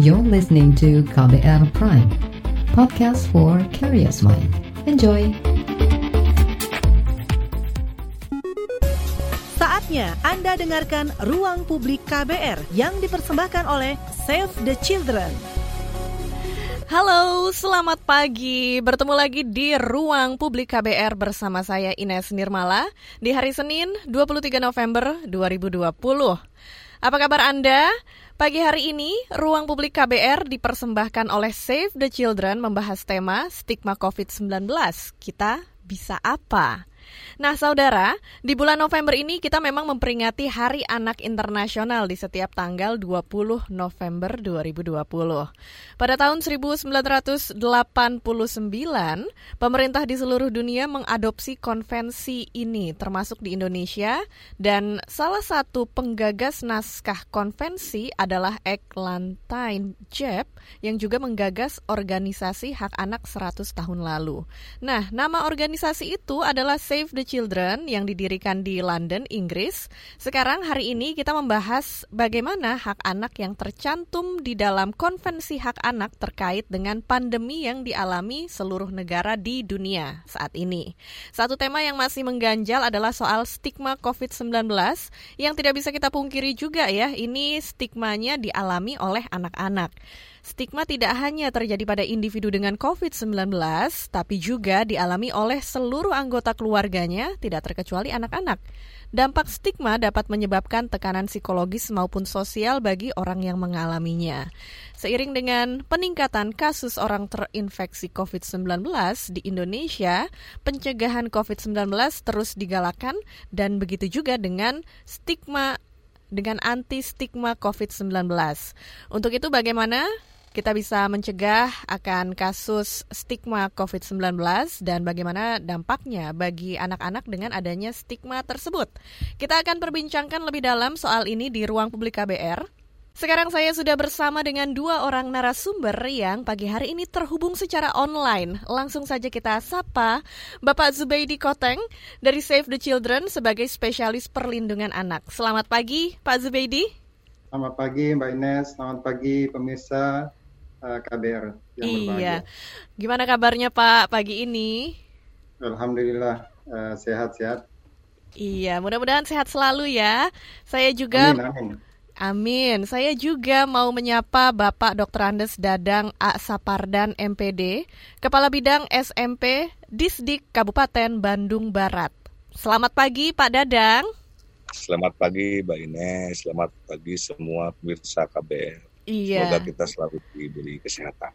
You're listening to KBR Prime, podcast for curious mind. Enjoy! Saatnya Anda dengarkan Ruang Publik KBR yang dipersembahkan oleh Save the Children. Halo, selamat pagi. Bertemu lagi di Ruang Publik KBR bersama saya Ines Nirmala di hari Senin 23 November 2020. Apa kabar Anda? Pagi hari ini, Ruang Publik KBR dipersembahkan oleh Save the Children membahas tema stigma COVID-19. Kita bisa apa? Nah, saudara, di bulan November ini kita memang memperingati Hari Anak Internasional di setiap tanggal 20 November 2020. Pada tahun 1989, pemerintah di seluruh dunia mengadopsi konvensi ini, termasuk di Indonesia, dan salah satu penggagas naskah konvensi adalah Eglantine Jeb yang juga menggagas organisasi hak anak 100 tahun lalu. Nah, nama organisasi itu adalah Save the Children yang didirikan di London, Inggris. Sekarang hari ini kita membahas bagaimana hak anak yang tercantum di dalam konvensi hak anak terkait dengan pandemi yang dialami seluruh negara di dunia saat ini. Satu tema yang masih mengganjal adalah soal stigma COVID-19 yang tidak bisa kita pungkiri juga ya, ini stigmanya dialami oleh anak-anak. Stigma tidak hanya terjadi pada individu dengan COVID-19, tapi juga dialami oleh seluruh anggota keluarganya, tidak terkecuali anak-anak. Dampak stigma dapat menyebabkan tekanan psikologis maupun sosial bagi orang yang mengalaminya. Seiring dengan peningkatan kasus orang terinfeksi COVID-19 di Indonesia, pencegahan COVID-19 terus digalakan dan begitu juga dengan stigma dengan anti stigma COVID-19. Untuk itu bagaimana kita bisa mencegah akan kasus stigma COVID-19 dan bagaimana dampaknya bagi anak-anak dengan adanya stigma tersebut. Kita akan perbincangkan lebih dalam soal ini di ruang publik KBR. Sekarang saya sudah bersama dengan dua orang narasumber yang pagi hari ini terhubung secara online. Langsung saja kita sapa Bapak Zubaidi Koteng dari Save the Children sebagai spesialis perlindungan anak. Selamat pagi Pak Zubaidi. Selamat pagi Mbak Ines, selamat pagi pemirsa uh, eh, KBR yang iya. berbahagia. Gimana kabarnya Pak pagi ini? Alhamdulillah uh, sehat-sehat. Iya, mudah-mudahan sehat selalu ya. Saya juga amin, amin. Amin. Saya juga mau menyapa Bapak Dr. Andes Dadang A. Sapardan MPD, Kepala Bidang SMP Disdik Kabupaten Bandung Barat. Selamat pagi Pak Dadang. Selamat pagi Mbak Ines, selamat pagi semua pemirsa KBR. Iya. Semoga kita selalu diberi kesehatan.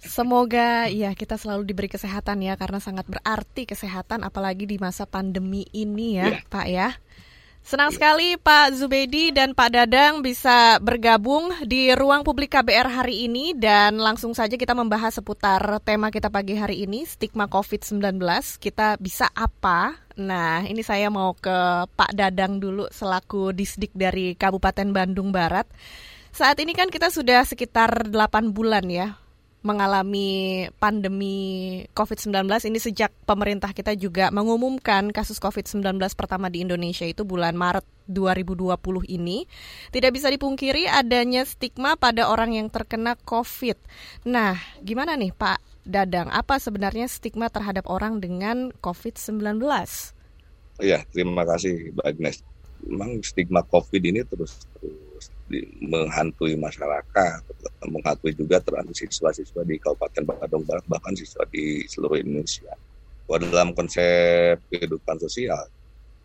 Semoga ya kita selalu diberi kesehatan ya karena sangat berarti kesehatan apalagi di masa pandemi ini ya, ya. Pak ya. Senang ya. sekali Pak Zubedi dan Pak Dadang bisa bergabung di ruang publik KBR hari ini dan langsung saja kita membahas seputar tema kita pagi hari ini stigma COVID-19. Kita bisa apa? Nah, ini saya mau ke Pak Dadang dulu selaku Disdik dari Kabupaten Bandung Barat. Saat ini kan kita sudah sekitar 8 bulan ya mengalami pandemi COVID-19 ini sejak pemerintah kita juga mengumumkan kasus COVID-19 pertama di Indonesia itu bulan Maret 2020 ini. Tidak bisa dipungkiri adanya stigma pada orang yang terkena COVID. Nah, gimana nih Pak Dadang, apa sebenarnya stigma terhadap orang dengan COVID-19? Ya, terima kasih Mbak Agnes. Memang stigma COVID ini terus menghantui masyarakat, menghantui juga terhadap siswa-siswa di Kabupaten Bandung Barat, bahkan siswa di seluruh Indonesia. Bahwa dalam konsep kehidupan sosial,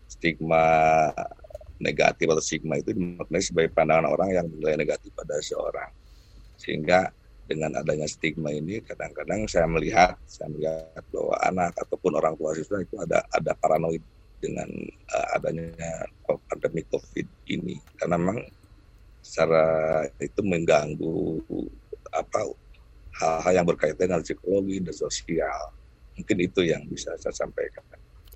stigma negatif atau stigma itu dimaknai sebagai pandangan orang yang menilai negatif pada seorang. Sehingga dengan adanya stigma ini kadang-kadang saya melihat saya melihat bahwa anak ataupun orang tua siswa itu ada ada paranoid dengan uh, adanya pandemi COVID ini karena memang secara itu mengganggu apa hal-hal yang berkaitan dengan psikologi dan sosial. Mungkin itu yang bisa saya sampaikan.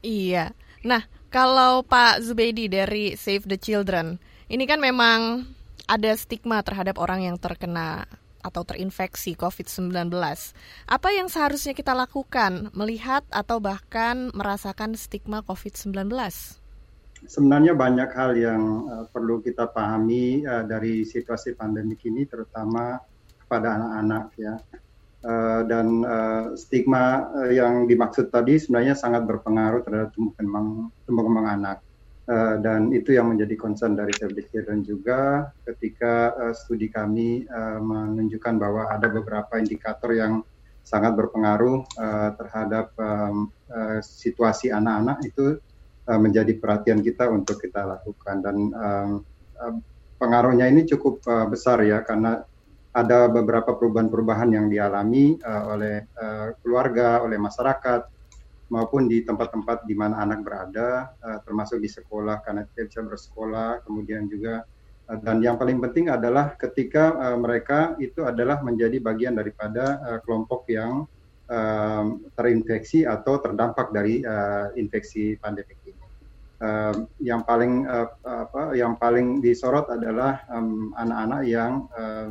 Iya. Nah, kalau Pak Zubedi dari Save the Children, ini kan memang ada stigma terhadap orang yang terkena atau terinfeksi COVID-19. Apa yang seharusnya kita lakukan melihat atau bahkan merasakan stigma COVID-19? Sebenarnya banyak hal yang uh, perlu kita pahami uh, dari situasi pandemik ini, terutama pada anak-anak ya. Uh, dan uh, stigma yang dimaksud tadi sebenarnya sangat berpengaruh terhadap tumbuh kembang tumbuh kembang anak uh, dan itu yang menjadi concern dari the Children juga ketika uh, studi kami uh, menunjukkan bahwa ada beberapa indikator yang sangat berpengaruh uh, terhadap um, uh, situasi anak-anak itu uh, menjadi perhatian kita untuk kita lakukan dan um, uh, pengaruhnya ini cukup uh, besar ya karena ada beberapa perubahan-perubahan yang dialami uh, oleh uh, keluarga, oleh masyarakat, maupun di tempat-tempat di mana anak berada, uh, termasuk di sekolah karena tidak bisa bersekolah, kemudian juga dan yang paling penting adalah ketika uh, mereka itu adalah menjadi bagian daripada uh, kelompok yang terinfeksi atau terdampak dari infeksi pandemi ini. Uh, yang paling uh, apa yang paling disorot adalah anak-anak um, yang uh,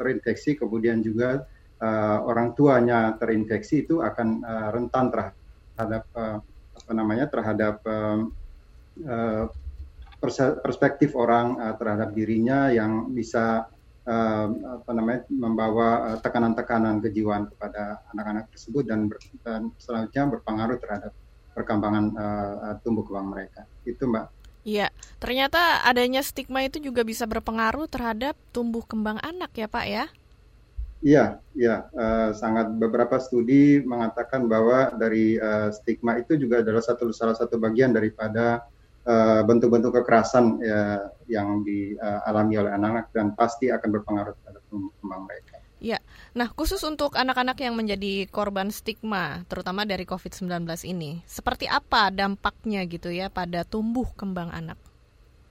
terinfeksi kemudian juga uh, orang tuanya terinfeksi itu akan uh, rentan terhadap uh, apa namanya terhadap uh, uh, perspektif orang uh, terhadap dirinya yang bisa uh, apa namanya membawa tekanan-tekanan kejiwaan kepada anak-anak tersebut dan, ber, dan selanjutnya berpengaruh terhadap perkembangan uh, tumbuh kembang mereka. Itu Mbak. Iya, ternyata adanya stigma itu juga bisa berpengaruh terhadap tumbuh kembang anak ya Pak ya? Iya, iya, uh, sangat beberapa studi mengatakan bahwa dari uh, stigma itu juga adalah satu salah satu bagian daripada bentuk-bentuk uh, kekerasan ya, yang dialami oleh anak-anak dan pasti akan berpengaruh terhadap tumbuh kembang mereka. Nah khusus untuk anak-anak yang menjadi korban stigma, terutama dari COVID-19 ini, seperti apa dampaknya gitu ya pada tumbuh kembang anak?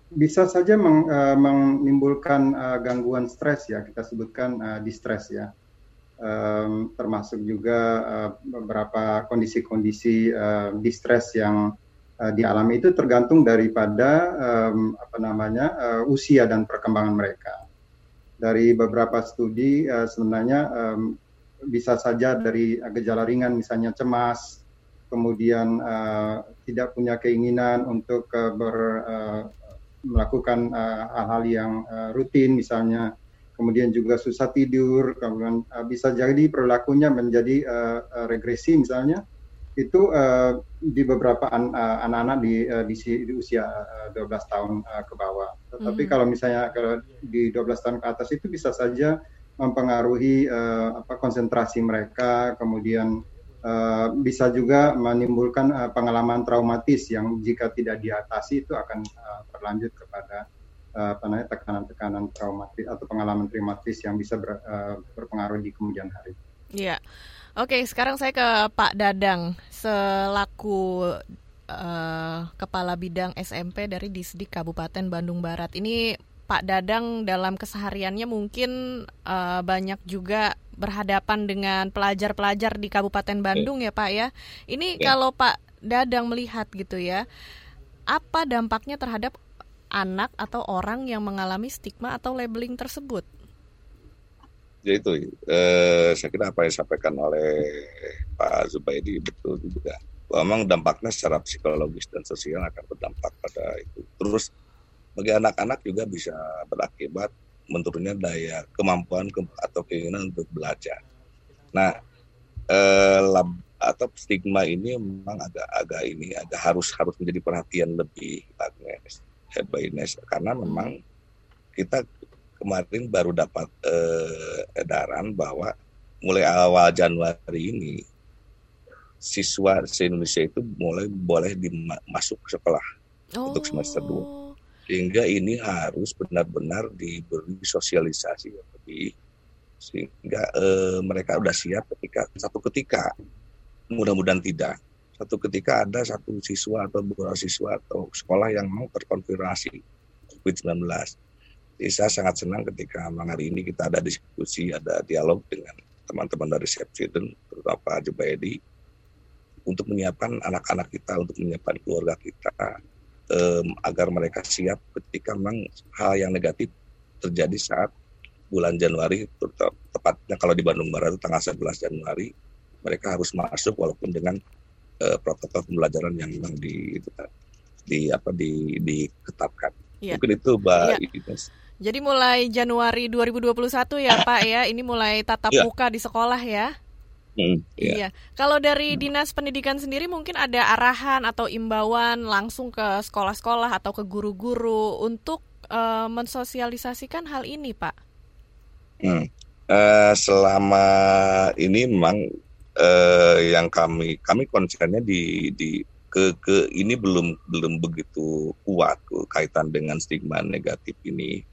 Bisa saja meng, uh, menimbulkan uh, gangguan stres ya, kita sebutkan uh, distress ya, um, termasuk juga uh, beberapa kondisi-kondisi uh, distress yang uh, dialami itu tergantung daripada um, apa namanya uh, usia dan perkembangan mereka dari beberapa studi uh, sebenarnya um, bisa saja dari gejala ringan misalnya cemas, kemudian uh, tidak punya keinginan untuk uh, ber, uh, melakukan hal-hal uh, yang uh, rutin misalnya, kemudian juga susah tidur, kemudian uh, bisa jadi perilakunya menjadi uh, regresi misalnya, itu uh, di beberapa an, uh, anak-anak di, uh, di, di usia uh, 12 tahun uh, ke bawah. Tetapi mm. kalau misalnya kalau di 12 tahun ke atas itu bisa saja mempengaruhi uh, apa konsentrasi mereka, kemudian uh, bisa juga menimbulkan uh, pengalaman traumatis yang jika tidak diatasi itu akan uh, berlanjut kepada uh, apa namanya tekanan-tekanan traumatis atau pengalaman traumatis yang bisa ber, uh, berpengaruh di kemudian hari. Iya. Yeah. Oke, sekarang saya ke Pak Dadang selaku uh, Kepala Bidang SMP dari Disdik Kabupaten Bandung Barat. Ini Pak Dadang dalam kesehariannya mungkin uh, banyak juga berhadapan dengan pelajar-pelajar di Kabupaten Bandung ya Pak ya. Ini ya. kalau Pak Dadang melihat gitu ya, apa dampaknya terhadap anak atau orang yang mengalami stigma atau labeling tersebut? Ya itu eh, saya kira apa yang disampaikan oleh Pak Zubaidi betul juga. Memang dampaknya secara psikologis dan sosial akan berdampak pada itu. Terus bagi anak-anak juga bisa berakibat menurunnya daya kemampuan ke, atau keinginan untuk belajar. Nah eh, lab, atau stigma ini memang agak agak ini agak harus harus menjadi perhatian lebih Agnes Ines karena memang kita kemarin baru dapat uh, edaran bahwa mulai awal Januari ini siswa se Indonesia itu mulai boleh masuk ke sekolah oh. untuk semester 2. Sehingga ini harus benar-benar diberi sosialisasi yang lebih sehingga uh, mereka sudah siap ketika satu ketika mudah-mudahan tidak satu ketika ada satu siswa atau beberapa siswa atau sekolah yang mau terkonfirmasi COVID-19 jadi saya sangat senang ketika malam hari ini kita ada diskusi, ada dialog dengan teman-teman dari Save Children, terutama Pak Jubaidi, untuk menyiapkan anak-anak kita, untuk menyiapkan keluarga kita, um, agar mereka siap ketika memang hal yang negatif terjadi saat bulan Januari, tepatnya kalau di Bandung Barat itu tanggal 11 Januari, mereka harus masuk walaupun dengan uh, protokol pembelajaran yang memang di, di apa di diketatkan. Ya. Mungkin itu Mbak ya. Ines. Jadi mulai Januari 2021 ya Pak ya, ini mulai tatap ya. muka di sekolah ya. Hmm, iya. iya. Kalau dari Dinas Pendidikan sendiri mungkin ada arahan atau imbauan langsung ke sekolah-sekolah atau ke guru-guru untuk uh, mensosialisasikan hal ini, Pak. Hmm. Uh, selama ini memang uh, yang kami kami konsennya di di ke ke ini belum belum begitu kuat kaitan dengan stigma negatif ini.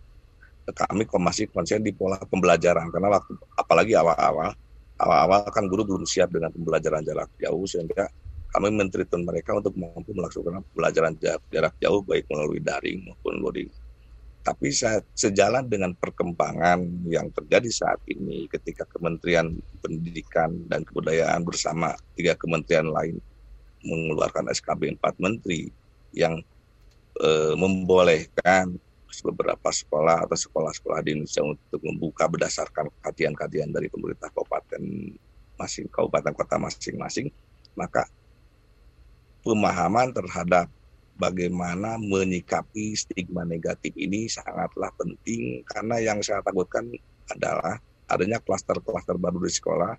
Kami masih konsen di pola pembelajaran karena waktu apalagi awal-awal awal-awal kan guru belum siap dengan pembelajaran jarak jauh sehingga kami mentreatment mereka untuk mampu melakukan pembelajaran jarak, jauh baik melalui daring maupun luring. Tapi saat, sejalan dengan perkembangan yang terjadi saat ini ketika Kementerian Pendidikan dan Kebudayaan bersama tiga kementerian lain mengeluarkan SKB 4 Menteri yang e, membolehkan beberapa sekolah atau sekolah-sekolah di Indonesia untuk membuka berdasarkan kajian-kajian dari pemerintah kabupaten masing kabupaten kota masing-masing maka pemahaman terhadap bagaimana menyikapi stigma negatif ini sangatlah penting karena yang saya takutkan adalah adanya klaster-klaster baru di sekolah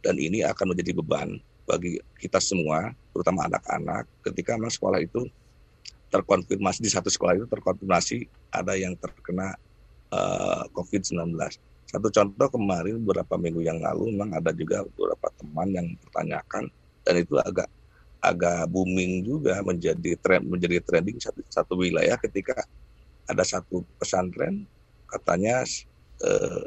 dan ini akan menjadi beban bagi kita semua, terutama anak-anak, ketika memang sekolah itu terkonfirmasi di satu sekolah itu terkonfirmasi ada yang terkena uh, eh, COVID-19. Satu contoh kemarin beberapa minggu yang lalu memang ada juga beberapa teman yang pertanyakan dan itu agak agak booming juga menjadi trend menjadi trending satu, satu wilayah ketika ada satu pesantren katanya eh,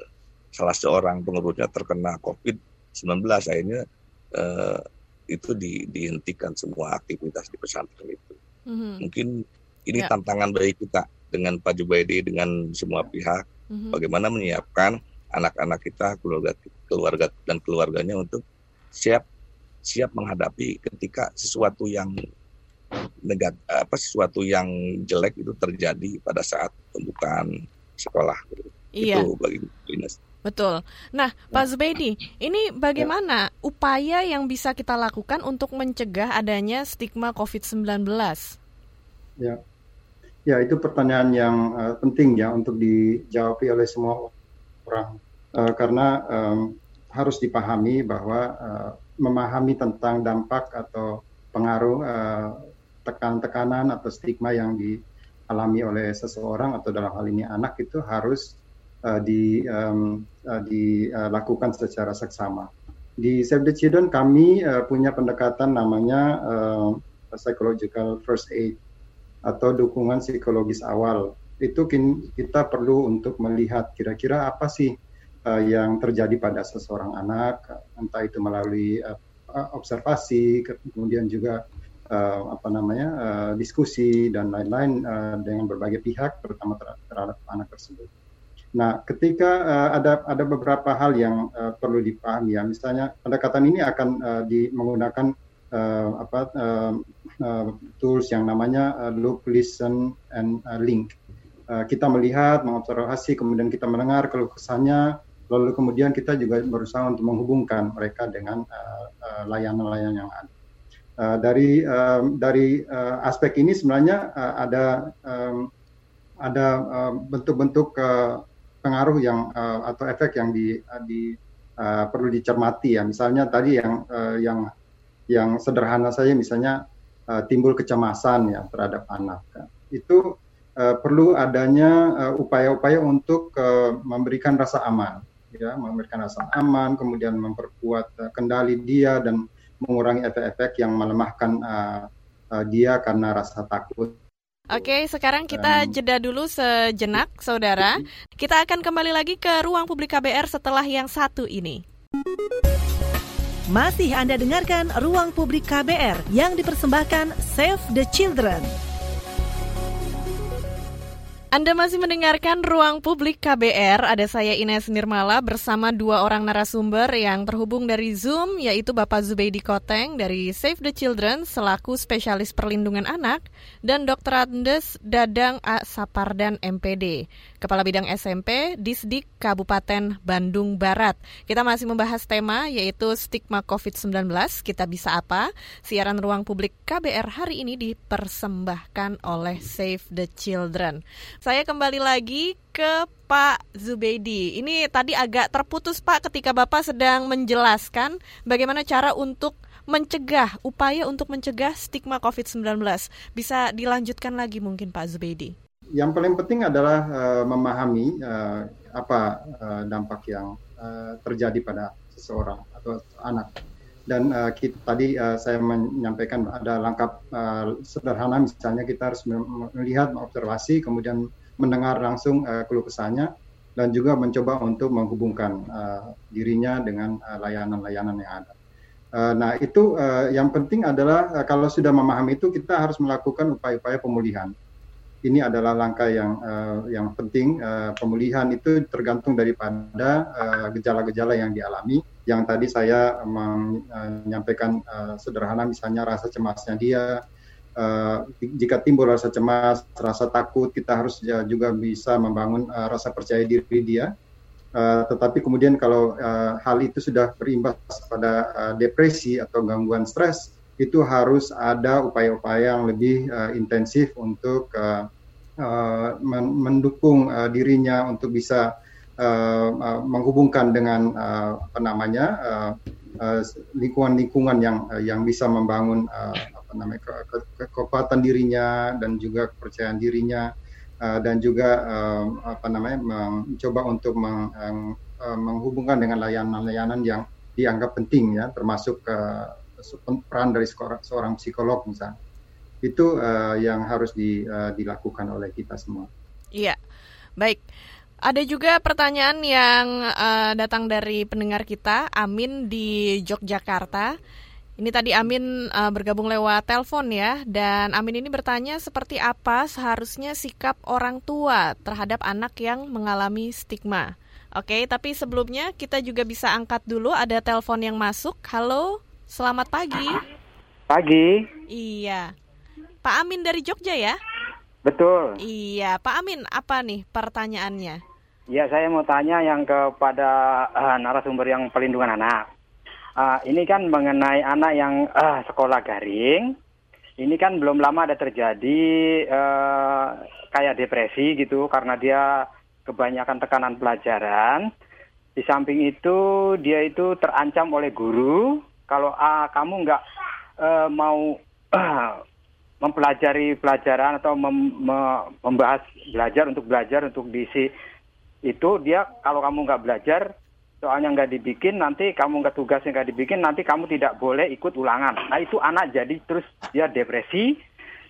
salah seorang pengurusnya terkena COVID-19 akhirnya eh, itu di, dihentikan semua aktivitas di pesantren itu. Mm-hmm. Mungkin ini yeah. tantangan bagi kita dengan Pak Jubaidi dengan semua pihak mm-hmm. bagaimana menyiapkan anak-anak kita keluarga keluarga dan keluarganya untuk siap siap menghadapi ketika sesuatu yang negat apa sesuatu yang jelek itu terjadi pada saat pembukaan sekolah. Iya. Itu bagi dinas. Betul. Nah, Pak Zubaidi, ini bagaimana upaya yang bisa kita lakukan untuk mencegah adanya stigma COVID-19? Ya, ya itu pertanyaan yang uh, penting ya untuk dijawab oleh semua orang uh, karena um, harus dipahami bahwa uh, memahami tentang dampak atau pengaruh uh, tekan-tekanan atau stigma yang dialami oleh seseorang atau dalam hal ini anak itu harus uh, di, um, uh, dilakukan secara seksama. Di Save the Children kami uh, punya pendekatan namanya uh, psychological first aid atau dukungan psikologis awal. Itu kita perlu untuk melihat kira-kira apa sih uh, yang terjadi pada seseorang anak, entah itu melalui uh, observasi, kemudian juga uh, apa namanya uh, diskusi dan lain-lain uh, dengan berbagai pihak, terutama terhadap anak tersebut. Nah, ketika uh, ada ada beberapa hal yang uh, perlu dipahami ya, misalnya pendekatan ini akan uh, di, menggunakan uh, apa uh, uh, tools yang namanya uh, look, listen, and uh, link. Uh, kita melihat, mengobservasi, kemudian kita mendengar keluh kesahnya, lalu kemudian kita juga berusaha untuk menghubungkan mereka dengan layanan-layanan uh, yang ada. Uh, dari uh, dari uh, aspek ini sebenarnya uh, ada um, ada bentuk-bentuk uh, pengaruh yang uh, atau efek yang di, di uh, perlu dicermati ya. Misalnya tadi yang uh, yang yang sederhana saja misalnya uh, timbul kecemasan ya terhadap anak. Itu uh, perlu adanya upaya-upaya uh, untuk uh, memberikan rasa aman ya, memberikan rasa aman, kemudian memperkuat uh, kendali dia dan mengurangi efek-efek yang melemahkan uh, uh, dia karena rasa takut Oke, sekarang kita jeda dulu sejenak, saudara. Kita akan kembali lagi ke ruang publik KBR setelah yang satu ini. Masih Anda dengarkan ruang publik KBR yang dipersembahkan Save the Children. Anda masih mendengarkan Ruang Publik KBR. Ada saya Ines Nirmala bersama dua orang narasumber yang terhubung dari Zoom, yaitu Bapak Zubeidi Koteng dari Save the Children selaku spesialis perlindungan anak dan Dr. Andes Dadang A. Sapardan MPD, Kepala Bidang SMP Disdik Kabupaten Bandung Barat. Kita masih membahas tema yaitu stigma COVID-19, kita bisa apa? Siaran Ruang Publik KBR hari ini dipersembahkan oleh Save the Children. Saya kembali lagi ke Pak Zubedi. Ini tadi agak terputus Pak ketika Bapak sedang menjelaskan bagaimana cara untuk mencegah, upaya untuk mencegah stigma COVID-19. Bisa dilanjutkan lagi mungkin Pak Zubedi. Yang paling penting adalah uh, memahami uh, apa uh, dampak yang uh, terjadi pada seseorang atau anak dan uh, kita, tadi uh, saya menyampaikan ada langkah uh, sederhana misalnya kita harus melihat mengobservasi kemudian mendengar langsung uh, keluh kesahnya dan juga mencoba untuk menghubungkan uh, dirinya dengan layanan-layanan uh, yang ada. Uh, nah itu uh, yang penting adalah uh, kalau sudah memahami itu kita harus melakukan upaya-upaya pemulihan ini adalah langkah yang uh, yang penting. Uh, pemulihan itu tergantung daripada gejala-gejala uh, yang dialami. Yang tadi saya menyampaikan uh, sederhana, misalnya rasa cemasnya dia. Uh, jika timbul rasa cemas, rasa takut, kita harus ya, juga bisa membangun uh, rasa percaya diri dia. Uh, tetapi kemudian kalau uh, hal itu sudah berimbas pada uh, depresi atau gangguan stres, itu harus ada upaya-upaya yang lebih uh, intensif untuk uh, uh, mendukung uh, dirinya untuk bisa uh, uh, menghubungkan dengan uh, apa namanya lingkungan-lingkungan uh, yang uh, yang bisa membangun uh, apa namanya ke, ke, ke, kekuatan dirinya dan juga kepercayaan dirinya uh, dan juga uh, apa namanya mencoba untuk meng, uh, menghubungkan dengan layanan-layanan yang dianggap penting ya termasuk uh, peran dari seorang psikolog misalnya itu uh, yang harus di, uh, dilakukan oleh kita semua. Iya, baik. Ada juga pertanyaan yang uh, datang dari pendengar kita, Amin di Yogyakarta. Ini tadi Amin uh, bergabung lewat telepon ya, dan Amin ini bertanya seperti apa seharusnya sikap orang tua terhadap anak yang mengalami stigma. Oke, tapi sebelumnya kita juga bisa angkat dulu ada telepon yang masuk. Halo, Selamat pagi. Pagi. Iya. Pak Amin dari Jogja ya? Betul. Iya, Pak Amin, apa nih pertanyaannya? Ya, saya mau tanya yang kepada uh, narasumber yang pelindungan anak. Uh, ini kan mengenai anak yang uh, sekolah daring. Ini kan belum lama ada terjadi uh, kayak depresi gitu karena dia kebanyakan tekanan pelajaran. Di samping itu dia itu terancam oleh guru kalau uh, kamu nggak uh, mau uh, mempelajari pelajaran atau mem, me, membahas belajar untuk belajar untuk diisi itu dia kalau kamu nggak belajar soalnya nggak dibikin nanti kamu nggak tugasnya nggak dibikin nanti kamu tidak boleh ikut ulangan nah itu anak jadi terus dia depresi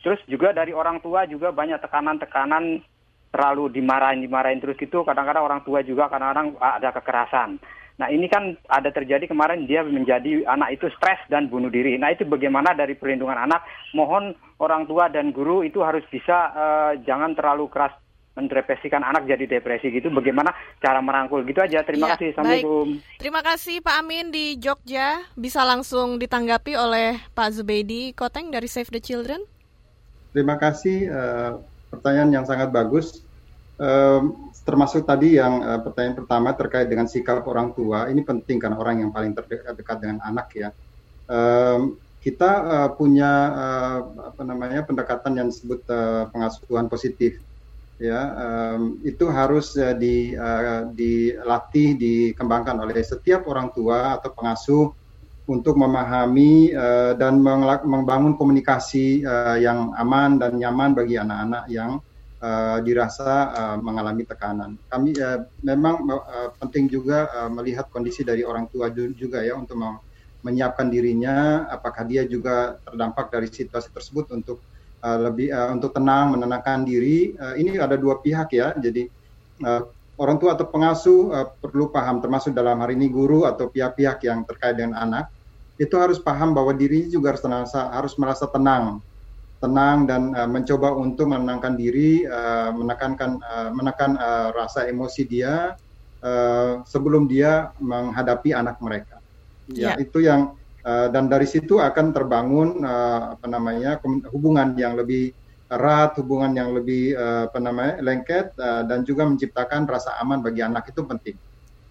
terus juga dari orang tua juga banyak tekanan-tekanan terlalu dimarahin dimarahin terus gitu kadang-kadang orang tua juga kadang-kadang ada kekerasan Nah ini kan ada terjadi kemarin dia menjadi anak itu stres dan bunuh diri. Nah itu bagaimana dari perlindungan anak? Mohon orang tua dan guru itu harus bisa uh, jangan terlalu keras mendepresikan anak jadi depresi gitu. Bagaimana cara merangkul gitu aja. Terima ya, kasih. Assalamualaikum. Baik. Terima kasih Pak Amin di Jogja. Bisa langsung ditanggapi oleh Pak Zubedi Koteng dari Save the Children. Terima kasih. Uh, pertanyaan yang sangat bagus. Um, termasuk tadi yang uh, pertanyaan pertama terkait dengan sikap orang tua ini penting karena orang yang paling terdekat dengan anak ya um, kita uh, punya uh, apa namanya pendekatan yang disebut uh, pengasuhan positif ya um, itu harus uh, di uh, dilatih dikembangkan oleh setiap orang tua atau pengasuh untuk memahami uh, dan membangun komunikasi uh, yang aman dan nyaman bagi anak-anak yang uh, dirasa uh, mengalami tekanan. Kami uh, memang uh, penting juga uh, melihat kondisi dari orang tua juga ya untuk menyiapkan dirinya apakah dia juga terdampak dari situasi tersebut untuk uh, lebih uh, untuk tenang menenangkan diri. Uh, ini ada dua pihak ya. Jadi uh, orang tua atau pengasuh uh, perlu paham termasuk dalam hari ini guru atau pihak-pihak yang terkait dengan anak itu harus paham bahwa diri juga harus merasa harus merasa tenang tenang dan uh, mencoba untuk menenangkan diri, uh, menekankan uh, menekan uh, rasa emosi dia uh, sebelum dia menghadapi anak mereka. Ya, ya. itu yang uh, dan dari situ akan terbangun uh, apa namanya hubungan yang lebih erat, hubungan yang lebih uh, apa namanya lengket uh, dan juga menciptakan rasa aman bagi anak itu penting.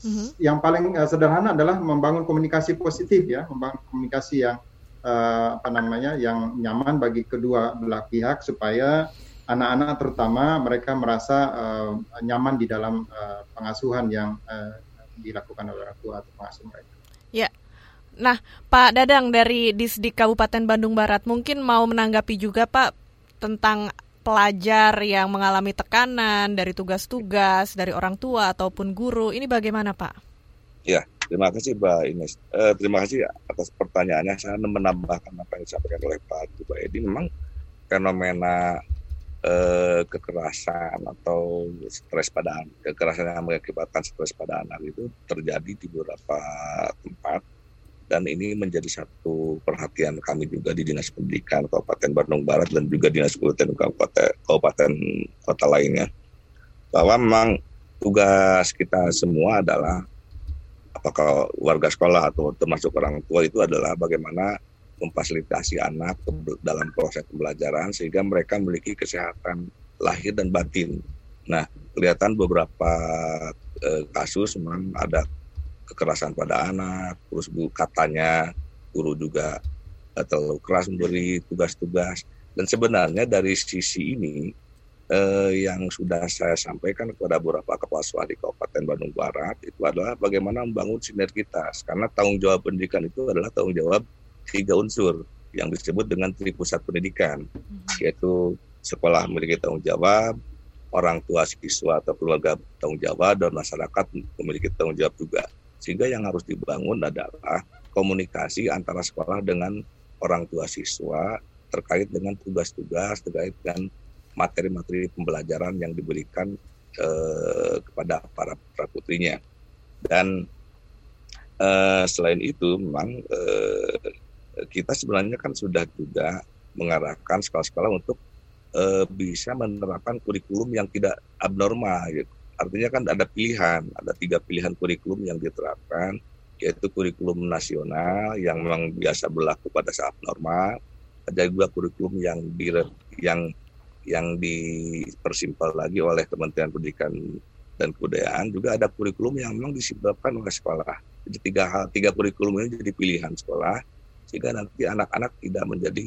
Mm-hmm. Yang paling uh, sederhana adalah membangun komunikasi positif ya, membangun komunikasi yang uh, apa namanya yang nyaman bagi kedua belah pihak supaya anak-anak terutama mereka merasa uh, nyaman di dalam uh, pengasuhan yang uh, dilakukan oleh orang tua atau pengasuh mereka. Nah, Pak Dadang dari Disdik Kabupaten Bandung Barat mungkin mau menanggapi juga Pak tentang pelajar yang mengalami tekanan dari tugas-tugas dari orang tua ataupun guru. Ini bagaimana Pak? Ya, terima kasih Mbak Ines. Eh, terima kasih atas pertanyaannya. Saya menambahkan apa yang disampaikan oleh Pak Tuba Edi. Memang fenomena eh, kekerasan atau stres pada kekerasan yang mengakibatkan stres pada anak itu terjadi di beberapa tempat dan ini menjadi satu perhatian kami juga di Dinas Pendidikan Kabupaten Bandung Barat dan juga Dinas Pendidikan Kabupaten, Kabupaten kota lainnya bahwa memang tugas kita semua adalah apakah warga sekolah atau termasuk orang tua itu adalah bagaimana memfasilitasi anak dalam proses pembelajaran sehingga mereka memiliki kesehatan lahir dan batin. Nah, kelihatan beberapa eh, kasus memang ada kekerasan pada anak, terus bu katanya guru juga eh, terlalu keras memberi tugas-tugas. Dan sebenarnya dari sisi ini eh, yang sudah saya sampaikan kepada beberapa kepala sekolah di Kabupaten Bandung Barat itu adalah bagaimana membangun sinergitas karena tanggung jawab pendidikan itu adalah tanggung jawab tiga unsur yang disebut dengan tripusat pendidikan, hmm. yaitu sekolah memiliki tanggung jawab, orang tua siswa atau keluarga tanggung jawab, dan masyarakat memiliki tanggung jawab juga. Sehingga yang harus dibangun adalah komunikasi antara sekolah dengan orang tua siswa terkait dengan tugas-tugas, terkait dengan materi-materi pembelajaran yang diberikan eh, kepada para putra putrinya. Dan eh, selain itu, memang eh, kita sebenarnya kan sudah juga mengarahkan sekolah-sekolah untuk e, bisa menerapkan kurikulum yang tidak abnormal gitu. Artinya kan ada pilihan, ada tiga pilihan kurikulum yang diterapkan, yaitu kurikulum nasional yang memang biasa berlaku pada saat normal, ada juga kurikulum yang di yang yang dipersimpel lagi oleh Kementerian Pendidikan dan Kebudayaan, juga ada kurikulum yang memang disebabkan oleh sekolah. Jadi tiga hal, tiga kurikulum ini jadi pilihan sekolah sehingga nanti anak-anak tidak menjadi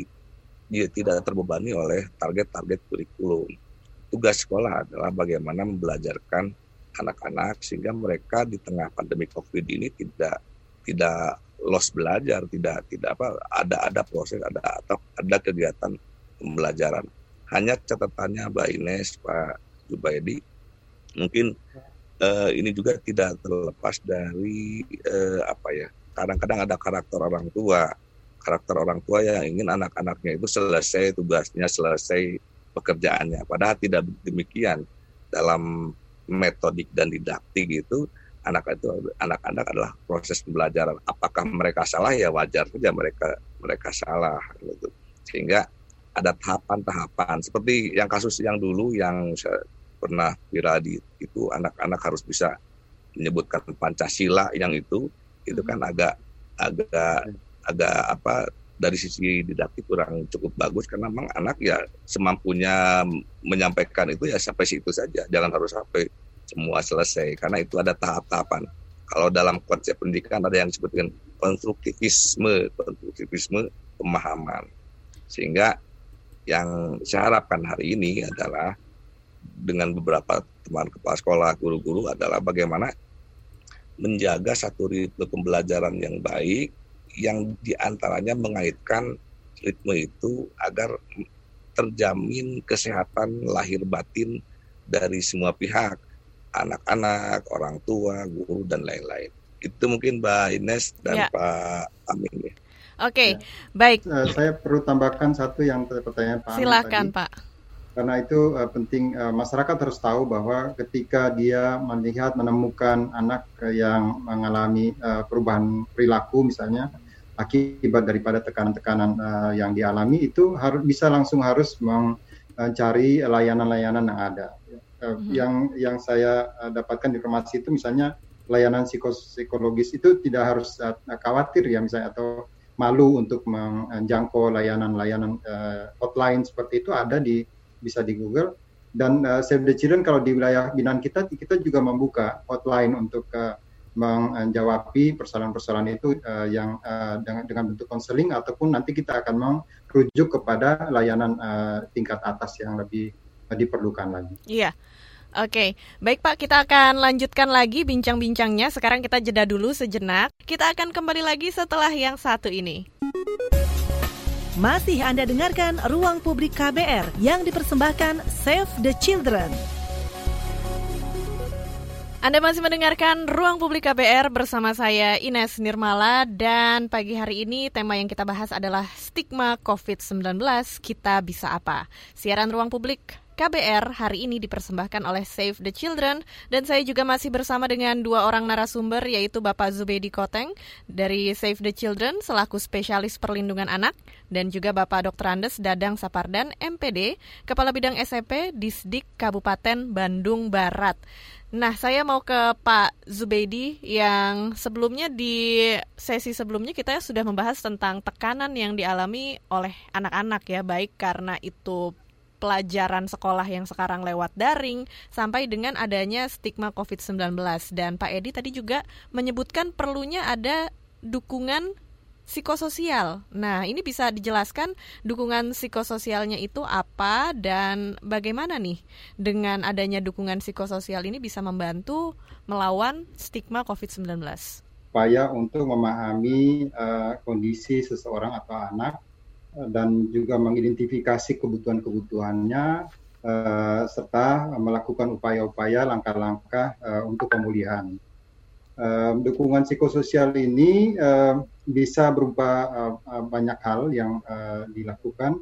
dia tidak terbebani oleh target-target kurikulum. Tugas sekolah adalah bagaimana membelajarkan anak-anak sehingga mereka di tengah pandemi Covid ini tidak tidak lost belajar, tidak tidak apa ada ada proses, ada atau ada kegiatan pembelajaran. Hanya catatannya Mbak Ines, Pak Jubaidi, mungkin uh, ini juga tidak terlepas dari uh, apa ya kadang-kadang ada karakter orang tua karakter orang tua yang ingin anak-anaknya itu selesai tugasnya, selesai pekerjaannya. Padahal tidak demikian dalam metodik dan didaktik itu anak itu anak-anak adalah proses pembelajaran. Apakah mereka salah ya wajar saja mereka mereka salah gitu. Sehingga ada tahapan-tahapan seperti yang kasus yang dulu yang saya pernah viral di itu anak-anak harus bisa menyebutkan Pancasila yang itu itu kan agak agak agak apa dari sisi didaktik kurang cukup bagus karena memang anak ya semampunya menyampaikan itu ya sampai situ saja. Jangan harus sampai semua selesai karena itu ada tahap-tahapan. Kalau dalam konsep pendidikan ada yang disebut dengan konstruktivisme konstruktivisme pemahaman. Sehingga yang saya harapkan hari ini adalah dengan beberapa teman kepala sekolah guru-guru adalah bagaimana menjaga satu ritme pembelajaran yang baik yang di antaranya mengaitkan ritme itu agar terjamin kesehatan lahir batin dari semua pihak, anak-anak, orang tua, guru dan lain-lain. Itu mungkin Mbak Ines dan ya. Pak Amin. Ya. Oke, okay, ya. baik. Uh, saya perlu tambahkan satu yang pertanyaan Pak. Silakan Pak. Karena itu uh, penting uh, masyarakat harus tahu bahwa ketika dia melihat menemukan anak yang mengalami uh, perubahan perilaku misalnya akibat daripada tekanan-tekanan uh, yang dialami itu harus bisa langsung harus mencari layanan-layanan yang ada. Uh, mm-hmm. Yang yang saya uh, dapatkan informasi itu misalnya layanan psikologis itu tidak harus uh, khawatir ya misalnya atau malu untuk menjangkau layanan-layanan uh, hotline seperti itu ada di bisa di Google dan uh, Save the Children kalau di wilayah binaan kita kita juga membuka hotline untuk uh, menjawabi persoalan-persoalan itu uh, yang uh, dengan, dengan bentuk konseling ataupun nanti kita akan merujuk kepada layanan uh, tingkat atas yang lebih diperlukan lagi. Iya. Oke, baik Pak, kita akan lanjutkan lagi bincang-bincangnya. Sekarang kita jeda dulu sejenak. Kita akan kembali lagi setelah yang satu ini. Masih Anda dengarkan Ruang Publik KBR yang dipersembahkan Save the Children. Anda masih mendengarkan Ruang Publik KBR bersama saya Ines Nirmala. Dan pagi hari ini tema yang kita bahas adalah stigma COVID-19, kita bisa apa? Siaran Ruang Publik KBR hari ini dipersembahkan oleh Save the Children dan saya juga masih bersama dengan dua orang narasumber yaitu Bapak Zubedi Koteng dari Save the Children selaku spesialis perlindungan anak dan juga Bapak Dr. Andes Dadang Sapardan MPD Kepala Bidang SMP Disdik Kabupaten Bandung Barat. Nah, saya mau ke Pak Zubedi yang sebelumnya di sesi sebelumnya kita sudah membahas tentang tekanan yang dialami oleh anak-anak ya, baik karena itu pelajaran sekolah yang sekarang lewat daring sampai dengan adanya stigma COVID-19 dan Pak Edi tadi juga menyebutkan perlunya ada dukungan psikososial. Nah, ini bisa dijelaskan dukungan psikososialnya itu apa dan bagaimana nih dengan adanya dukungan psikososial ini bisa membantu melawan stigma COVID-19? Upaya untuk memahami uh, kondisi seseorang atau anak dan juga mengidentifikasi kebutuhan-kebutuhannya uh, serta melakukan upaya-upaya langkah-langkah uh, untuk pemulihan. Uh, dukungan psikososial ini uh, bisa berupa uh, banyak hal yang uh, dilakukan.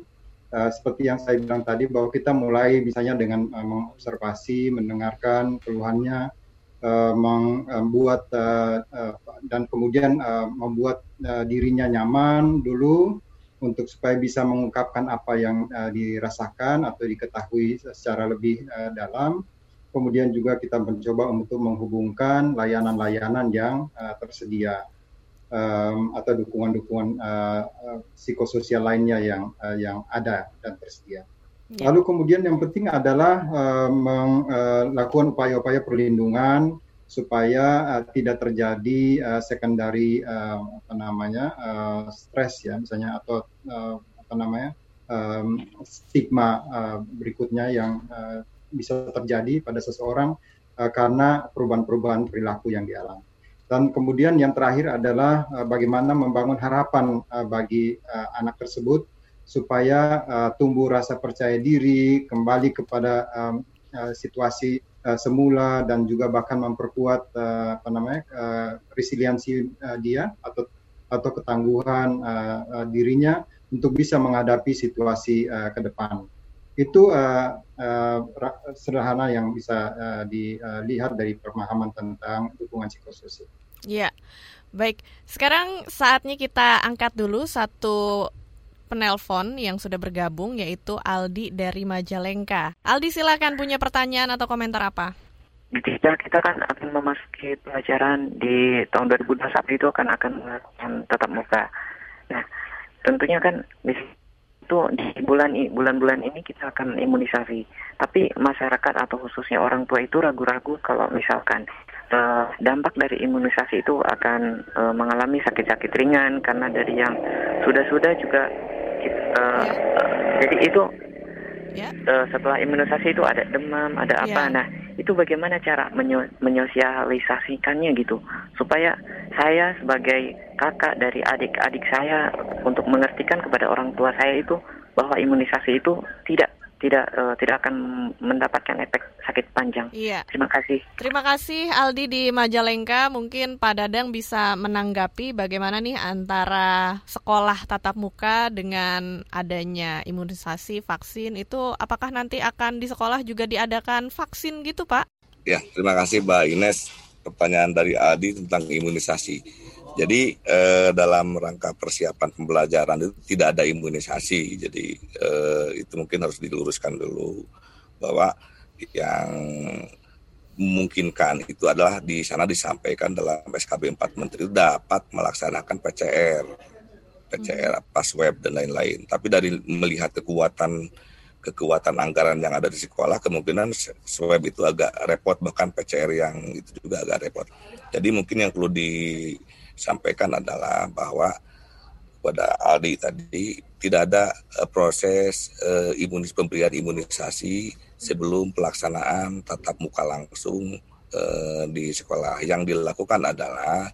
Uh, seperti yang saya bilang tadi bahwa kita mulai misalnya dengan uh, mengobservasi, mendengarkan keluhannya, uh, membuat uh, uh, dan kemudian uh, membuat uh, dirinya nyaman dulu untuk supaya bisa mengungkapkan apa yang uh, dirasakan atau diketahui secara lebih uh, dalam. Kemudian juga kita mencoba untuk menghubungkan layanan-layanan yang uh, tersedia um, atau dukungan-dukungan uh, uh, psikososial lainnya yang uh, yang ada dan tersedia. Ya. Lalu kemudian yang penting adalah uh, melakukan upaya-upaya perlindungan supaya uh, tidak terjadi uh, secondary uh, apa namanya uh, stres ya misalnya atau uh, apa namanya um, stigma uh, berikutnya yang uh, bisa terjadi pada seseorang uh, karena perubahan-perubahan perilaku yang dialami. Dan kemudian yang terakhir adalah uh, bagaimana membangun harapan uh, bagi uh, anak tersebut supaya uh, tumbuh rasa percaya diri kembali kepada um, uh, situasi uh, semula dan juga bahkan memperkuat uh, apa namanya uh, resiliensi uh, dia atau atau ketangguhan uh, uh, dirinya untuk bisa menghadapi situasi uh, ke depan. Itu uh, uh, sederhana yang bisa uh, dilihat dari pemahaman tentang dukungan psikososial. Ya, baik. Sekarang saatnya kita angkat dulu satu penelpon yang sudah bergabung yaitu Aldi dari Majalengka. Aldi silakan punya pertanyaan atau komentar apa? Kita kita kan akan memasuki pelajaran di tahun 2021 itu akan akan melakukan muka. Nah, tentunya kan itu di bulan bulan-bulan ini kita akan imunisasi. Tapi masyarakat atau khususnya orang tua itu ragu-ragu kalau misalkan uh, dampak dari imunisasi itu akan uh, mengalami sakit-sakit ringan karena dari yang sudah-sudah juga uh, jadi itu. Ya. uh, setelah imunisasi itu ada demam, ada apa. Yeah. Nah, itu bagaimana cara menyo menyosialisasikannya gitu supaya saya sebagai kakak dari adik-adik saya untuk mengertikan kepada orang tua saya itu bahwa imunisasi itu tidak tidak uh, tidak akan mendapatkan efek sakit panjang. Iya. Terima kasih. Terima kasih Aldi di Majalengka. Mungkin Pak Dadang bisa menanggapi bagaimana nih antara sekolah tatap muka dengan adanya imunisasi vaksin itu apakah nanti akan di sekolah juga diadakan vaksin gitu Pak? Ya, terima kasih Mbak Ines. Pertanyaan dari Aldi tentang imunisasi jadi eh, dalam rangka persiapan pembelajaran itu tidak ada imunisasi. Jadi eh, itu mungkin harus diluruskan dulu bahwa yang memungkinkan itu adalah di sana disampaikan dalam SKB 4 Menteri itu dapat melaksanakan PCR, PCR hmm. pas web dan lain-lain. Tapi dari melihat kekuatan kekuatan anggaran yang ada di sekolah kemungkinan swab itu agak repot bahkan PCR yang itu juga agak repot. Jadi mungkin yang perlu di sampaikan adalah bahwa pada Aldi tadi tidak ada uh, proses uh, imunis pemberian imunisasi sebelum pelaksanaan tatap muka langsung eh, di sekolah. Yang dilakukan adalah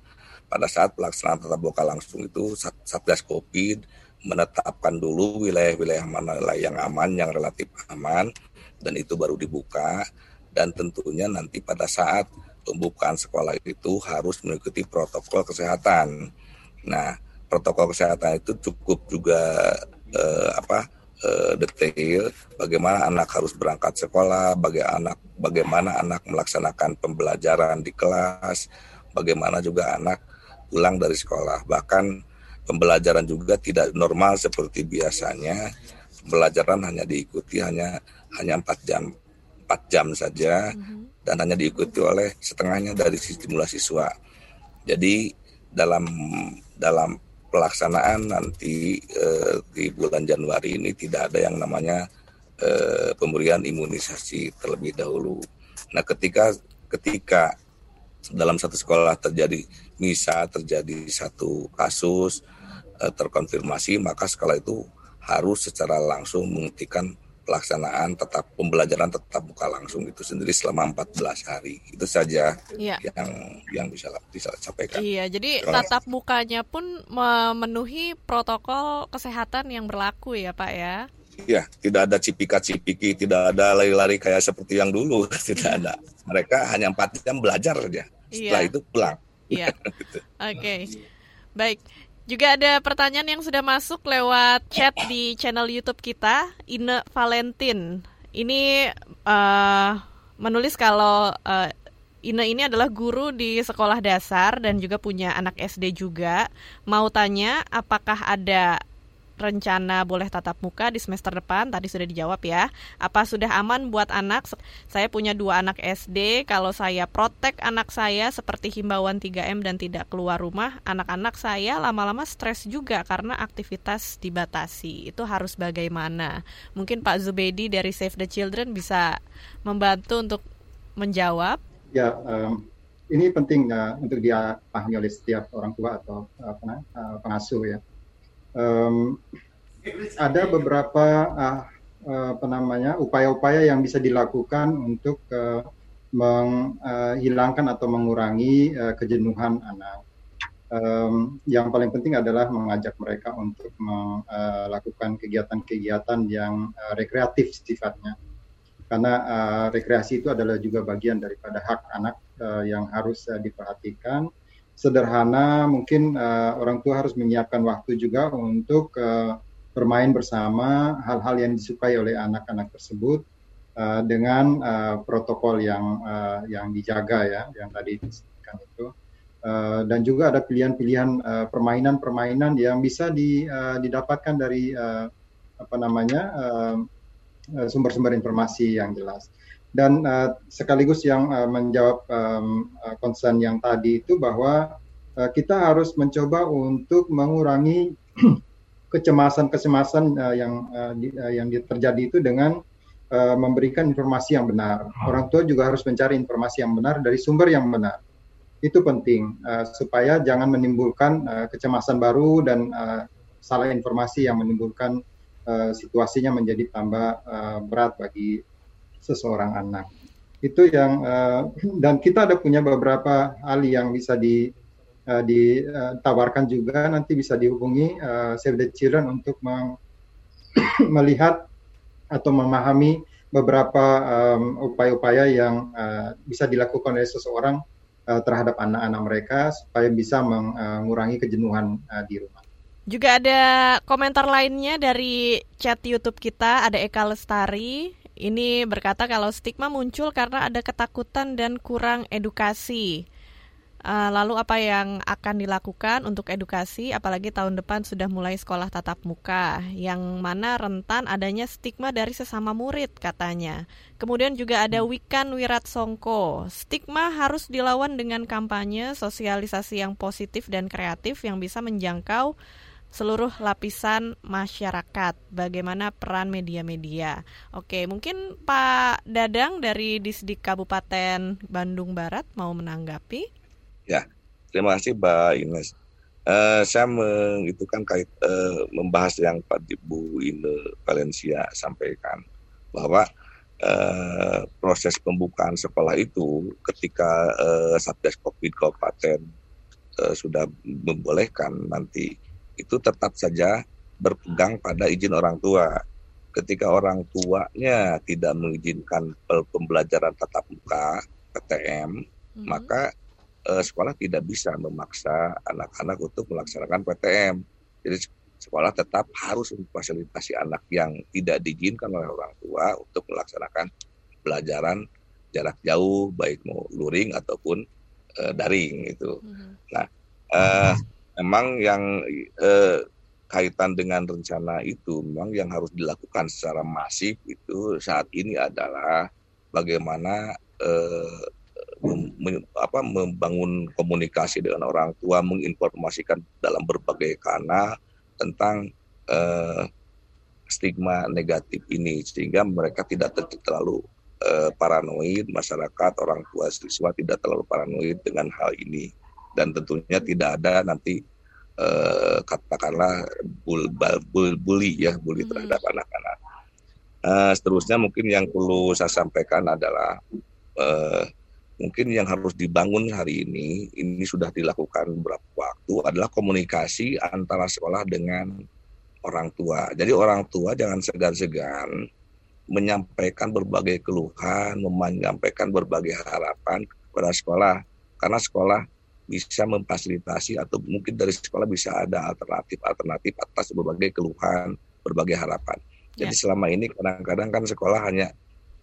pada saat pelaksanaan tatap muka langsung itu Satgas Covid menetapkan dulu wilayah-wilayah mana yang aman, yang relatif aman, dan itu baru dibuka. Dan tentunya nanti pada saat pembukaan sekolah itu harus mengikuti protokol kesehatan. Nah, protokol kesehatan itu cukup juga eh, apa uh, detail bagaimana anak harus berangkat sekolah, bagaimana anak bagaimana anak melaksanakan pembelajaran di kelas, bagaimana juga anak pulang dari sekolah. Bahkan pembelajaran juga tidak normal seperti biasanya. Pembelajaran hanya diikuti hanya hanya empat jam empat jam saja mm-hmm. Dan hanya diikuti oleh setengahnya dari stimulasi siswa. Jadi dalam dalam pelaksanaan nanti eh, di bulan Januari ini tidak ada yang namanya eh, pemberian imunisasi terlebih dahulu. Nah, ketika ketika dalam satu sekolah terjadi misa terjadi satu kasus eh, terkonfirmasi maka sekolah itu harus secara langsung menghentikan pelaksanaan tetap pembelajaran tetap buka langsung itu sendiri selama 14 hari. Itu saja ya. yang yang bisa bisa sampaikan. Iya, jadi tatap mukanya pun memenuhi protokol kesehatan yang berlaku ya, Pak ya. Iya, tidak ada cipika-cipiki, tidak ada lari-lari kayak seperti yang dulu, tidak ada. Mereka hanya empat jam belajar saja. Setelah iya. itu pulang. Iya. gitu. Oke. Okay. Baik. Juga ada pertanyaan yang sudah masuk lewat chat di channel YouTube kita, Ine Valentin. Ini uh, menulis kalau uh, Ine ini adalah guru di sekolah dasar dan juga punya anak SD juga. Mau tanya apakah ada rencana boleh tatap muka di semester depan tadi sudah dijawab ya. Apa sudah aman buat anak? Saya punya dua anak SD. Kalau saya protek anak saya seperti himbauan 3M dan tidak keluar rumah, anak-anak saya lama-lama stres juga karena aktivitas dibatasi. Itu harus bagaimana? Mungkin Pak Zubedi dari Save the Children bisa membantu untuk menjawab. Ya, um, ini penting uh, untuk dia pahami oleh setiap orang tua atau uh, pengasuh ya um, ada beberapa uh, apa namanya upaya-upaya yang bisa dilakukan untuk uh, menghilangkan uh, atau mengurangi uh, kejenuhan anak. Um, yang paling penting adalah mengajak mereka untuk melakukan kegiatan-kegiatan yang uh, rekreatif sifatnya, karena uh, rekreasi itu adalah juga bagian daripada hak anak uh, yang harus uh, diperhatikan sederhana mungkin uh, orang tua harus menyiapkan waktu juga untuk uh, bermain bersama hal-hal yang disukai oleh anak-anak tersebut uh, dengan uh, protokol yang uh, yang dijaga ya yang tadi disebutkan itu. Uh, dan juga ada pilihan-pilihan uh, permainan-permainan yang bisa di, uh, didapatkan dari uh, apa namanya sumber-sumber uh, informasi yang jelas dan uh, sekaligus yang uh, menjawab um, concern yang tadi itu bahwa uh, kita harus mencoba untuk mengurangi kecemasan-kecemasan uh, yang uh, di, uh, yang terjadi itu dengan uh, memberikan informasi yang benar. Orang tua juga harus mencari informasi yang benar dari sumber yang benar. Itu penting uh, supaya jangan menimbulkan uh, kecemasan baru dan uh, salah informasi yang menimbulkan uh, situasinya menjadi tambah uh, berat bagi seseorang anak. Itu yang uh, dan kita ada punya beberapa hal yang bisa di uh, ditawarkan juga nanti bisa dihubungi uh, Save the Children untuk melihat atau memahami beberapa upaya-upaya um, yang uh, bisa dilakukan oleh seseorang uh, terhadap anak-anak mereka supaya bisa mengurangi kejenuhan uh, di rumah. Juga ada komentar lainnya dari chat YouTube kita, ada Eka Lestari. Ini berkata kalau stigma muncul karena ada ketakutan dan kurang edukasi. Uh, lalu apa yang akan dilakukan untuk edukasi apalagi tahun depan sudah mulai sekolah tatap muka yang mana rentan adanya stigma dari sesama murid katanya. Kemudian juga ada Wikan Wirat Songko. Stigma harus dilawan dengan kampanye sosialisasi yang positif dan kreatif yang bisa menjangkau seluruh lapisan masyarakat. Bagaimana peran media-media? Oke, mungkin Pak Dadang dari Disdik Kabupaten Bandung Barat mau menanggapi? Ya, terima kasih Mbak Ines. Uh, saya meng, itu kan kait uh, membahas yang Pak Ibu Ine Valencia sampaikan bahwa uh, proses pembukaan sekolah itu ketika uh, Satgas Covid Kabupaten uh, sudah membolehkan nanti itu tetap saja berpegang pada izin orang tua. Ketika orang tuanya tidak mengizinkan pembelajaran tatap muka PTM, hmm. maka uh, sekolah tidak bisa memaksa anak-anak untuk melaksanakan PTM. Jadi sekolah tetap harus memfasilitasi anak yang tidak diizinkan oleh orang tua untuk melaksanakan pelajaran jarak jauh baik mau luring ataupun uh, daring itu. Mm-hmm. Nah, uh, memang yang uh, kaitan dengan rencana itu memang yang harus dilakukan secara masif itu saat ini adalah bagaimana uh, mem, apa, membangun komunikasi dengan orang tua, menginformasikan dalam berbagai kanal tentang uh, stigma negatif ini. Sehingga mereka tidak terlalu uh, paranoid masyarakat orang tua siswa tidak terlalu paranoid dengan hal ini dan tentunya tidak ada nanti uh, katakanlah bul, bul, bully ya bully hmm. terhadap anak-anak. Uh, seterusnya mungkin yang perlu saya sampaikan adalah uh, mungkin yang harus dibangun hari ini ini sudah dilakukan beberapa waktu adalah komunikasi antara sekolah dengan orang tua. Jadi orang tua jangan segan-segan menyampaikan berbagai keluhan, menyampaikan berbagai harapan kepada sekolah karena sekolah bisa memfasilitasi atau mungkin dari sekolah bisa ada alternatif-alternatif atas berbagai keluhan, berbagai harapan. Jadi ya. selama ini kadang-kadang kan sekolah hanya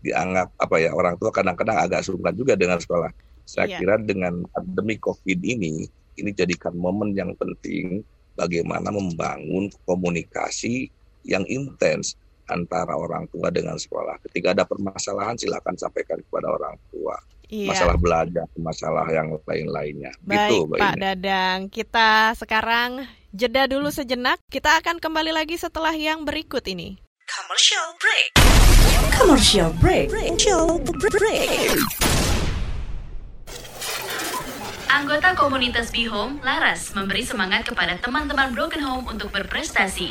dianggap apa ya orang tua kadang-kadang agak sungkan juga dengan sekolah. Saya yeah. kira dengan pandemi COVID ini ini jadikan momen yang penting bagaimana membangun komunikasi yang intens antara orang tua dengan sekolah. Ketika ada permasalahan silakan sampaikan kepada orang tua. Iya. Masalah belajar, masalah yang lain-lainnya. Baik, gitu, Pak ini. Dadang. Kita sekarang jeda dulu sejenak. Kita akan kembali lagi setelah yang berikut ini. Commercial break. Commercial break. Commercial break. Anggota komunitas Be Home, Laras, memberi semangat kepada teman-teman Broken Home untuk berprestasi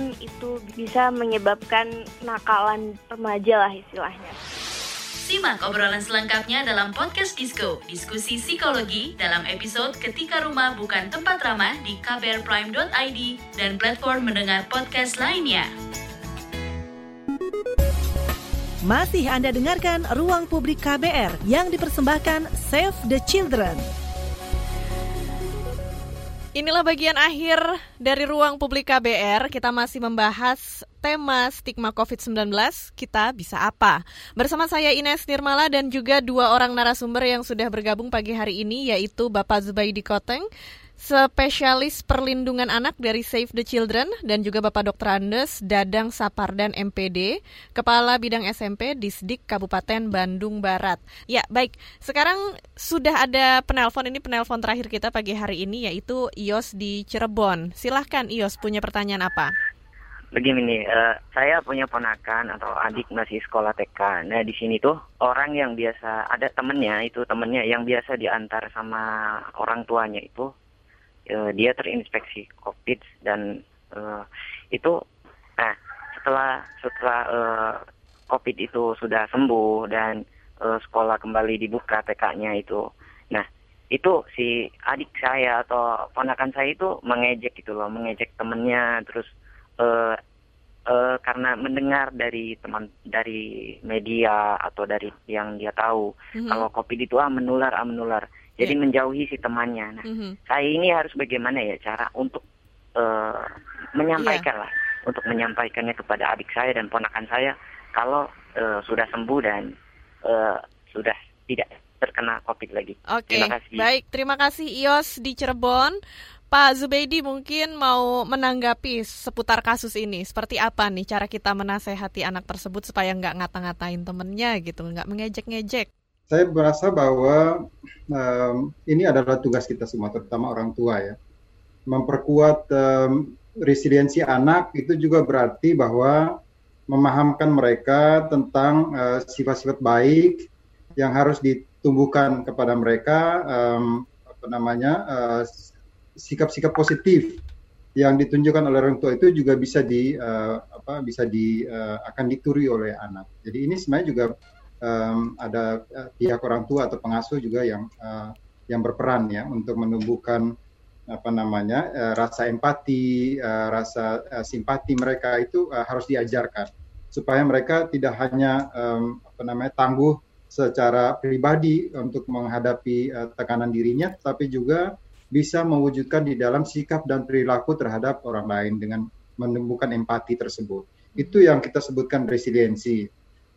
pun itu bisa menyebabkan nakalan remaja lah istilahnya. Simak obrolan selengkapnya dalam podcast Disco, diskusi psikologi dalam episode Ketika Rumah Bukan Tempat Ramah di kbrprime.id dan platform mendengar podcast lainnya. Masih Anda dengarkan Ruang Publik KBR yang dipersembahkan Save the Children. Inilah bagian akhir dari ruang publik KBR. Kita masih membahas tema stigma COVID-19. Kita bisa apa? Bersama saya Ines Nirmala dan juga dua orang narasumber yang sudah bergabung pagi hari ini yaitu Bapak Zubaidi Koteng, spesialis perlindungan anak dari Save the Children dan juga Bapak Dr. Andes Dadang Sapardan MPD, Kepala Bidang SMP Disdik Kabupaten Bandung Barat. Ya, baik. Sekarang sudah ada penelpon ini penelpon terakhir kita pagi hari ini yaitu Ios di Cirebon. Silahkan Ios punya pertanyaan apa? Begini nih, uh, saya punya ponakan atau adik masih sekolah TK. Nah di sini tuh orang yang biasa ada temennya itu temennya yang biasa diantar sama orang tuanya itu uh, dia terinfeksi COVID dan uh, itu nah setelah setelah uh, COVID itu sudah sembuh dan uh, sekolah kembali dibuka TK-nya itu nah itu si adik saya atau ponakan saya itu mengejek gitu loh mengejek temennya terus uh, uh, karena mendengar dari teman dari media atau dari yang dia tahu mm -hmm. kalau covid itu ah menular ah menular jadi yeah. menjauhi si temannya. Nah, mm-hmm. saya ini harus bagaimana ya cara untuk uh, menyampaikan yeah. lah, untuk menyampaikannya kepada adik saya dan ponakan saya kalau uh, sudah sembuh dan uh, sudah tidak terkena COVID lagi. Oke, okay. baik. Terima kasih Ios di Cirebon. Pak Zubaidi mungkin mau menanggapi seputar kasus ini. Seperti apa nih cara kita menasehati anak tersebut supaya nggak ngata-ngatain temennya gitu, nggak mengejek-ngejek? Saya merasa bahwa um, ini adalah tugas kita semua, terutama orang tua ya. Memperkuat um, resiliensi anak itu juga berarti bahwa memahamkan mereka tentang uh, sifat-sifat baik yang harus ditumbuhkan kepada mereka um, apa namanya uh, sikap-sikap positif yang ditunjukkan oleh orang tua itu juga bisa di uh, apa bisa di uh, akan dituri oleh anak. Jadi ini sebenarnya juga um, ada uh, pihak orang tua atau pengasuh juga yang uh, yang berperan ya untuk menumbuhkan apa namanya uh, rasa empati, uh, rasa uh, simpati mereka itu uh, harus diajarkan supaya mereka tidak hanya um, apa namanya tangguh secara pribadi untuk menghadapi uh, tekanan dirinya, tapi juga bisa mewujudkan di dalam sikap dan perilaku terhadap orang lain dengan menemukan empati tersebut. Itu yang kita sebutkan resiliensi.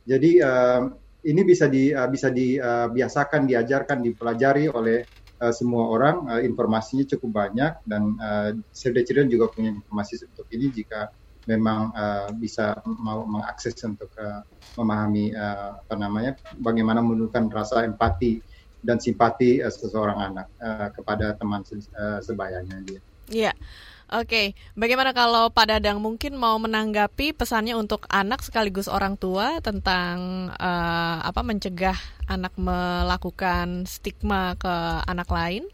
Jadi uh, ini bisa di uh, bisa dibiasakan, uh, diajarkan, dipelajari oleh uh, semua orang. Uh, informasinya cukup banyak dan uh, Save the Children juga punya informasi untuk ini jika memang uh, bisa mau mengakses untuk uh, memahami uh, apa namanya bagaimana menunjukkan rasa empati dan simpati uh, seseorang anak uh, kepada teman uh, sebayanya dia. Iya. Oke, bagaimana kalau Pak Dadang mungkin mau menanggapi pesannya untuk anak sekaligus orang tua tentang uh, apa mencegah anak melakukan stigma ke anak lain?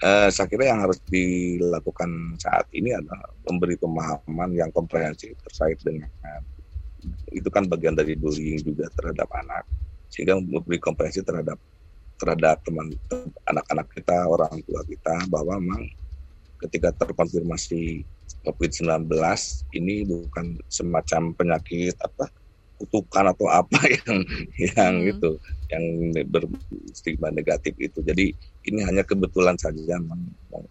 Uh, saya kira yang harus dilakukan saat ini adalah memberi pemahaman yang komprehensif terkait dengan itu kan bagian dari bullying juga terhadap anak sehingga memberi komprehensif terhadap terhadap teman anak-anak kita, orang tua kita bahwa memang ketika terkonfirmasi COVID-19 ini bukan semacam penyakit apa kutukan atau apa yang yang hmm. itu yang berstigma negatif itu. Jadi ini hanya kebetulan saja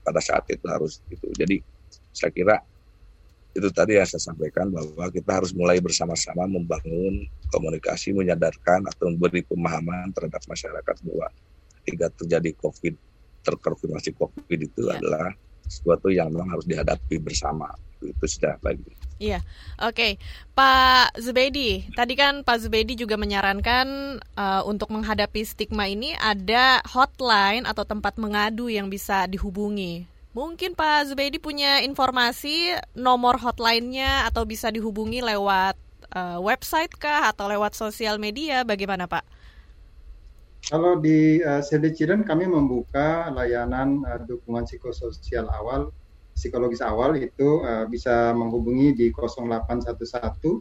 pada saat itu harus itu. Jadi saya kira itu tadi yang saya sampaikan bahwa kita harus mulai bersama-sama membangun komunikasi, menyadarkan atau memberi pemahaman terhadap masyarakat bahwa ketika terjadi COVID, terkonfirmasi COVID itu ya. adalah sesuatu yang memang harus dihadapi bersama. Itu sudah bagi. Iya, oke, okay. Pak Zubedi. Tadi kan Pak Zubedi juga menyarankan uh, untuk menghadapi stigma ini ada hotline atau tempat mengadu yang bisa dihubungi. Mungkin Pak Zubaidi punya informasi nomor hotline-nya atau bisa dihubungi lewat uh, website kah atau lewat sosial media bagaimana Pak? Kalau di uh, Save the Children kami membuka layanan uh, dukungan psikososial awal, psikologis awal itu uh, bisa menghubungi di 0811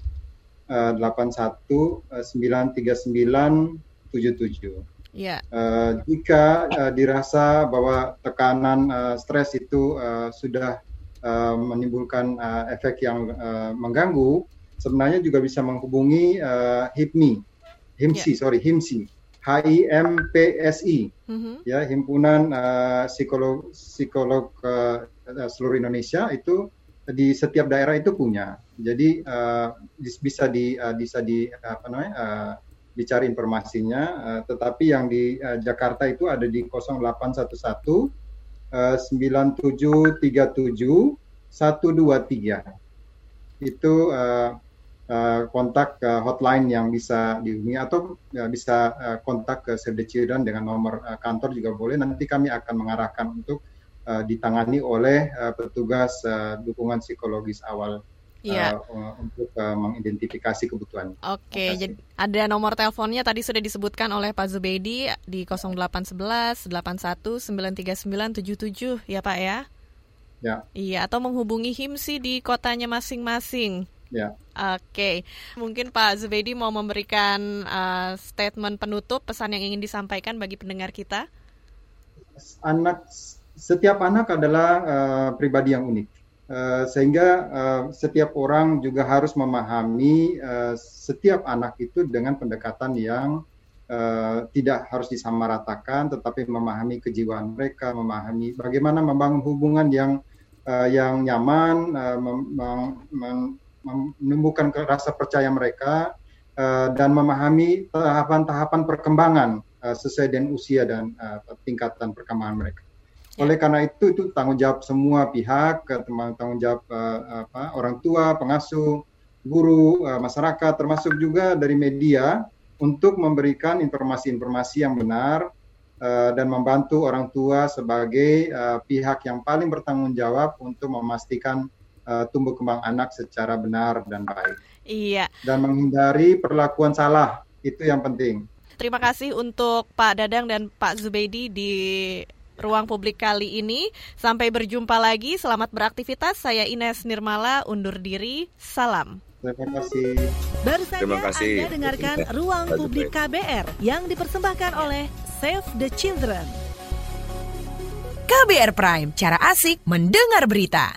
uh, 81 uh, 939 77. Yeah. Uh, jika uh, dirasa bahwa tekanan uh, stres itu uh, sudah uh, menimbulkan uh, efek yang uh, mengganggu, sebenarnya juga bisa menghubungi uh, HIPMI, HIMSI, yeah. sorry, HIMSI, HIMPSI, mm-hmm. ya himpunan uh, psikolog psikolog uh, seluruh Indonesia itu di setiap daerah itu punya. Jadi uh, bisa di uh, bisa di apa namanya uh, dicari informasinya. Uh, tetapi yang di uh, Jakarta itu ada di 0811 uh, 9737 123. Itu uh, uh, kontak uh, hotline yang bisa dihubungi atau uh, bisa uh, kontak ke Save the Children dengan nomor uh, kantor juga boleh. Nanti kami akan mengarahkan untuk uh, ditangani oleh uh, petugas uh, dukungan psikologis awal. Iya. uh, untuk uh, mengidentifikasi kebutuhan. Oke, jadi ada nomor teleponnya tadi sudah disebutkan oleh Pak Zubedi di 0811 81 939 77 ya Pak ya. Ya. Iya, atau menghubungi HIMSI di kotanya masing-masing. Ya. Oke, okay. mungkin Pak Zubedi mau memberikan uh, statement penutup, pesan yang ingin disampaikan bagi pendengar kita. Anak, setiap anak adalah uh, pribadi yang unik Uh, sehingga uh, setiap orang juga harus memahami uh, setiap anak itu dengan pendekatan yang uh, tidak harus disamaratakan, tetapi memahami kejiwaan mereka, memahami bagaimana membangun hubungan yang uh, yang nyaman, uh, menumbuhkan rasa percaya mereka, uh, dan memahami tahapan-tahapan perkembangan uh, sesuai dengan usia dan uh, tingkatan perkembangan mereka. Oleh karena itu itu tanggung jawab semua pihak, tanggung jawab uh, apa, orang tua, pengasuh, guru, uh, masyarakat, termasuk juga dari media untuk memberikan informasi-informasi yang benar uh, dan membantu orang tua sebagai uh, pihak yang paling bertanggung jawab untuk memastikan uh, tumbuh kembang anak secara benar dan baik. Iya. Dan menghindari perlakuan salah itu yang penting. Terima kasih untuk Pak Dadang dan Pak Zubeidi di ruang publik kali ini. Sampai berjumpa lagi. Selamat beraktivitas. Saya Ines Nirmala undur diri. Salam. Terima kasih. Baru saja Terima kasih. Anda dengarkan Ruang Publik KBR yang dipersembahkan oleh Save the Children. KBR Prime, cara asik mendengar berita.